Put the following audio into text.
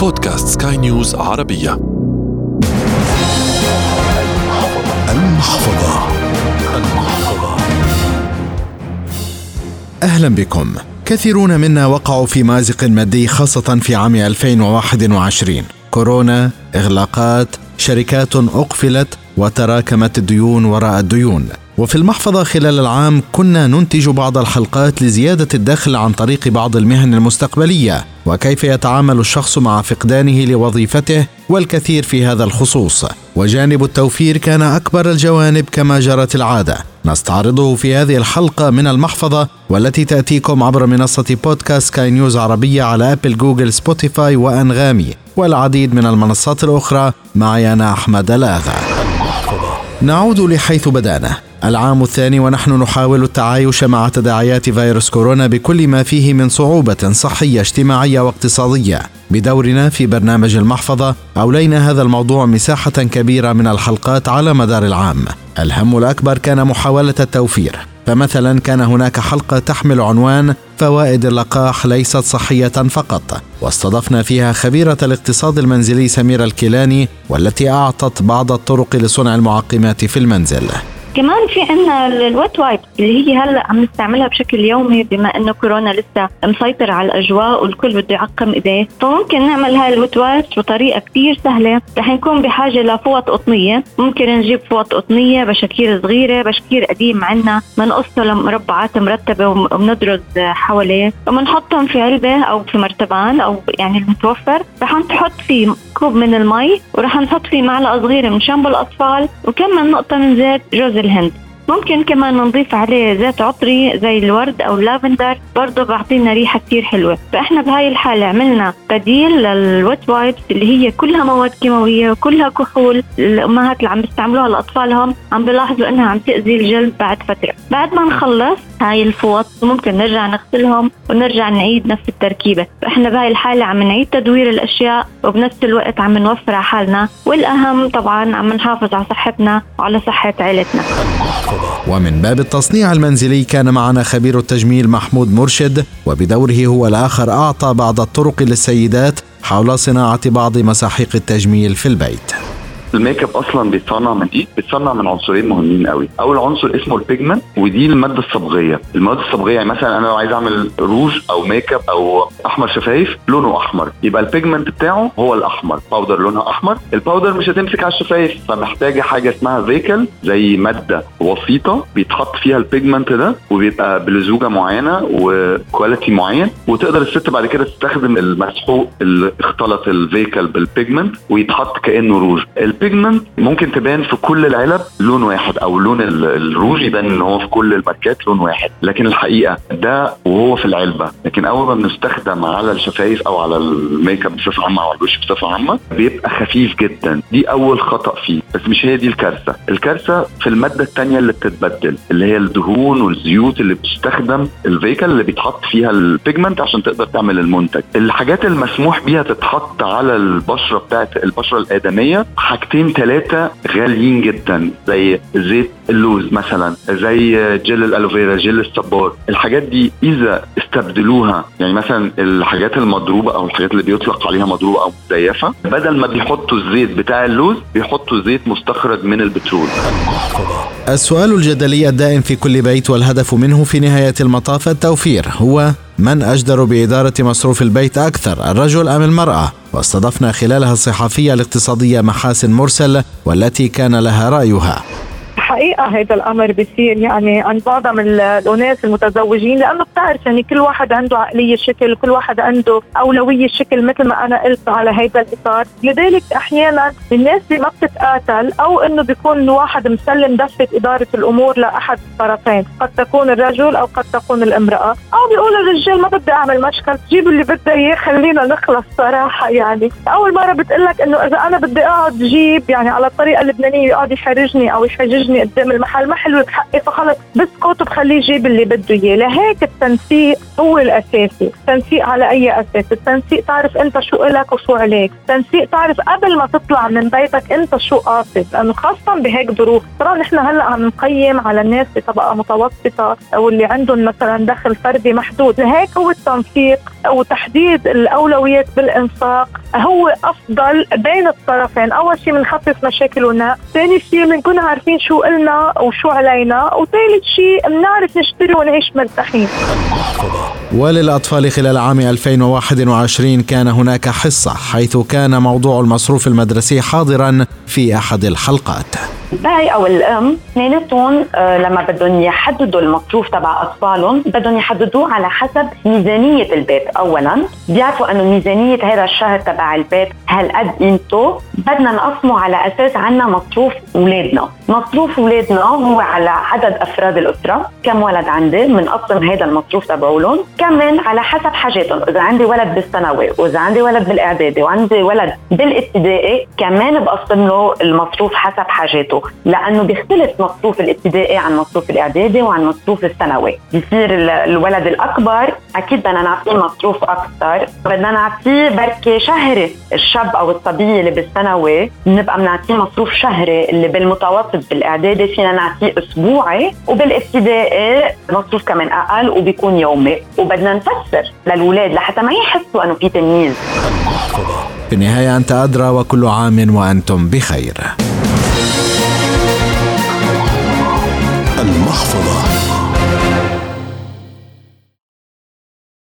بودكاست سكاي نيوز عربية. المحفظة. المحفظة. أهلا بكم. كثيرون منا وقعوا في مأزق مادي خاصة في عام 2021 كورونا إغلاقات شركات أقفلت وتراكمت الديون وراء الديون. وفي المحفظة خلال العام كنا ننتج بعض الحلقات لزيادة الدخل عن طريق بعض المهن المستقبلية وكيف يتعامل الشخص مع فقدانه لوظيفته والكثير في هذا الخصوص. وجانب التوفير كان أكبر الجوانب كما جرت العادة. نستعرضه في هذه الحلقة من المحفظة والتي تأتيكم عبر منصة بودكاست سكاي نيوز عربية على أبل جوجل سبوتيفاي وأنغامي. والعديد من المنصات الأخرى معي أنا أحمد لاغا نعود لحيث بدأنا. العام الثاني ونحن نحاول التعايش مع تداعيات فيروس كورونا بكل ما فيه من صعوبة صحية اجتماعية واقتصادية. بدورنا في برنامج المحفظة أولينا هذا الموضوع مساحة كبيرة من الحلقات على مدار العام. الهم الأكبر كان محاولة التوفير. فمثلا كان هناك حلقة تحمل عنوان فوائد اللقاح ليست صحية فقط واستضفنا فيها خبيرة الاقتصاد المنزلي سميرة الكيلاني والتي أعطت بعض الطرق لصنع المعقمات في المنزل كمان في عنا ال wet wipe اللي هي هلا عم نستعملها بشكل يومي بما إنه كورونا لسه مسيطر على الأجواء والكل بده يعقم إيديه. فممكن نعمل هاي ال wet wipe بطريقة كثير سهلة. رح نكون بحاجة لفوط قطنية. ممكن نجيب فوط قطنية بشكير صغيرة بشكير قديم عنا بنقصه لمربعات مرتبة وبندرج حواليه. وبنحطهم في علبة أو في مرتبان أو يعني المتوفر. رح نحط فيه كوب من المي ورح نحط فيه معلقة صغيرة من شامبو الأطفال. وكم من نقطة من زيت جوز الهند ممكن كمان نضيف عليه زيت عطري زي الورد أو اللافندر. برضه بعطينا ريحة كثير حلوة. فإحنا بهاي الحالة عملنا بديل لل wet wipes اللي هي كلها مواد كيماوية وكلها كحول. الأمهات اللي عم بيستعملوها لأطفالهم عم بيلاحظوا إنها عم تأذي الجلد بعد فترة. بعد ما نخلص هاي الفوط ممكن نرجع نغسلهم ونرجع نعيد نفس التركيبة. فإحنا بهاي الحالة عم نعيد تدوير الأشياء وبنفس الوقت عم نوفر على حالنا. والأهم طبعا عم نحافظ على صحتنا وعلى صحة عائلتنا ومن باب التصنيع المنزلي كان معنا خبير التجميل محمود مرشد وبدوره هو الآخر أعطى بعض الطرق للسيدات حول صناعة بعض مساحيق التجميل في البيت. ال make up أصلا بيتصنع من إيه؟ بيتصنع من عنصرين مهمين قوي، أول عنصر اسمه ال pigment ودي المادة الصبغية، المواد الصبغية يعني مثلا أنا لو عايز أعمل روج أو make up أو أحمر شفايف لونه أحمر، يبقى ال pigment بتاعه هو الأحمر، powder لونها أحمر، ال powder مش هتمسك على الشفايف فمحتاجه حاجة اسمها vehicle زي مادة وسيطة بيتحط فيها ال pigment ده وبيبقى بلزوجة معينة و quality معين. وتقدر الست بعد كده تستخدم المسحوق اللي اختلط ال vehicle بال pigment ويتحط كأنه روج. ال pigment ممكن تبان في كل العلب لون واحد أو لون الروج يبان إن هو في كل الماركات لون واحد. لكن الحقيقة ده وهو في العلبة. لكن أول ما بنستخدم على الشفايف أو على ال make up بصفة عامة أو على الوش بصفة عامة بيبقى خفيف جدا. دي أول خطأ فيه. بس مش هي دي الكارثة. الكارثة في المادة الثانية اللي بتتبدل اللي هي الدهون والزيوت اللي بتستخدم ال vehicle اللي بيتحط فيها ال pigment عشان تقدر تعمل المنتج. الحاجات المسموح بيها تتحط على البشرة بتاعت البشرة الآدمية حاجتين. ثلاثة غاليين جدا زي زيت اللوز مثلا زي جل الألوفيرا جل الصبار. الحاجات دي إذا استبدلوها يعني مثلا الحاجات المضروبة أو الحاجات اللي بيطلق عليها مضروبة أو مزيفة بدل ما بيحطوا الزيت بتاع اللوز بيحطوا زيت مستخرج من البترول. السؤال الجدلي الدائم في كل بيت والهدف منه في نهاية المطاف التوفير هو من أجدر بإدارة مصروف البيت أكثر الرجل أم المرأة؟ واستضفنا خلالها الصحفية الاقتصادية محاسن مرسل والتي كان لها رأيها. حقيقة هذا الأمر بيصير يعني عند معظم الأناس المتزوجين لأنه بتعرف يعني كل واحد عنده عقلية شكل كل واحد عنده أولوية شكل مثل ما أنا قلت على هذا الإطار. لذلك أحيانا الناس اللي ما بتتقاتل أو إنه بيكون واحد مسلم دفة إدارة الأمور لأحد الطرفين قد تكون الرجل أو قد تكون الامرأة. أو بيقول الرجال ما بدي أعمل مشكل جيب اللي بدها إياه خلينا نخلص صراحة يعني. أول مرة بتقلك إنه إذا أنا بدي أقعد جيب يعني على الطريقة اللبنانية يقعد يحرجني أو يحججني قدام المحل ما حلو بحقي فخلص بسكت وبخليه يجيب اللي بده إياه. لهيك التنسيق هو الأساسي. التنسيق على أي أساس؟ التنسيق تعرف أنت شو لك وشو عليك. التنسيق تعرف قبل ما تطلع من بيتك أنت شو قاصد. لأنه خاصه بهيك ظروف. طبعا نحن هلأ عم نقيم على الناس بطبقة متوسطة أو اللي عندهم مثلا دخل فردي محدود. لهيك هو التنسيق وتحديد الأولويات بالإنفاق هو أفضل بين الطرفين. أول شيء بنخفف مشاكلنا ثاني شيء بنكون عارفين شو قلنا وشو علينا وثالث شيء بنعرف نشتري ونعيش مرتاحين. وللأطفال خلال عام 2021 كان هناك حصة حيث كان موضوع المصروف المدرسي حاضرا في أحد الحلقات. الباي أو الأم اثنيناتهم لما بدهم يحددوا المصروف تبع أطفالهم بدهم يحددوه على حسب ميزانية البيت. اولا بيعرفوا إنه ميزانية هذا الشهر تبع البيت هالقد قيمته. بدنا نقسمه على أساس عنا مصروف أولادنا. مصروف أولادنا هو على عدد أفراد الأسرة. كم ولد عندي؟ بنقسم هذا المصروف تبعولهم. كمان على حسب حاجاتهم. إذا عندي ولد بالثانوي وإذا عندي ولد بالإعدادي وعندي ولد بالابتدائي كمان بقسم له المصروف حسب حاجاته. لأنه بيختلف مصروف الابتدائي عن مصروف الإعدادي وعن مصروف الثانوي. بصير الولد الأكبر أكيد بدنا نعطيه مصروف أكثر بدنا نعطيه بركي شهري الشاب أو الصبيه اللي بالثانوي بنبقى بنعطيه مصروف شهري اللي بالمتوسط بالإعدادي فينا نعطيه أسبوعي وبالابتدائي مصروف كمان أقل وبيكون يومي. وبدنا نفسر للاولاد لحتى ما يحسوا إنه في تمييز. في النهاية أنت أدرى وكل عام وأنتم بخير. المحفظة.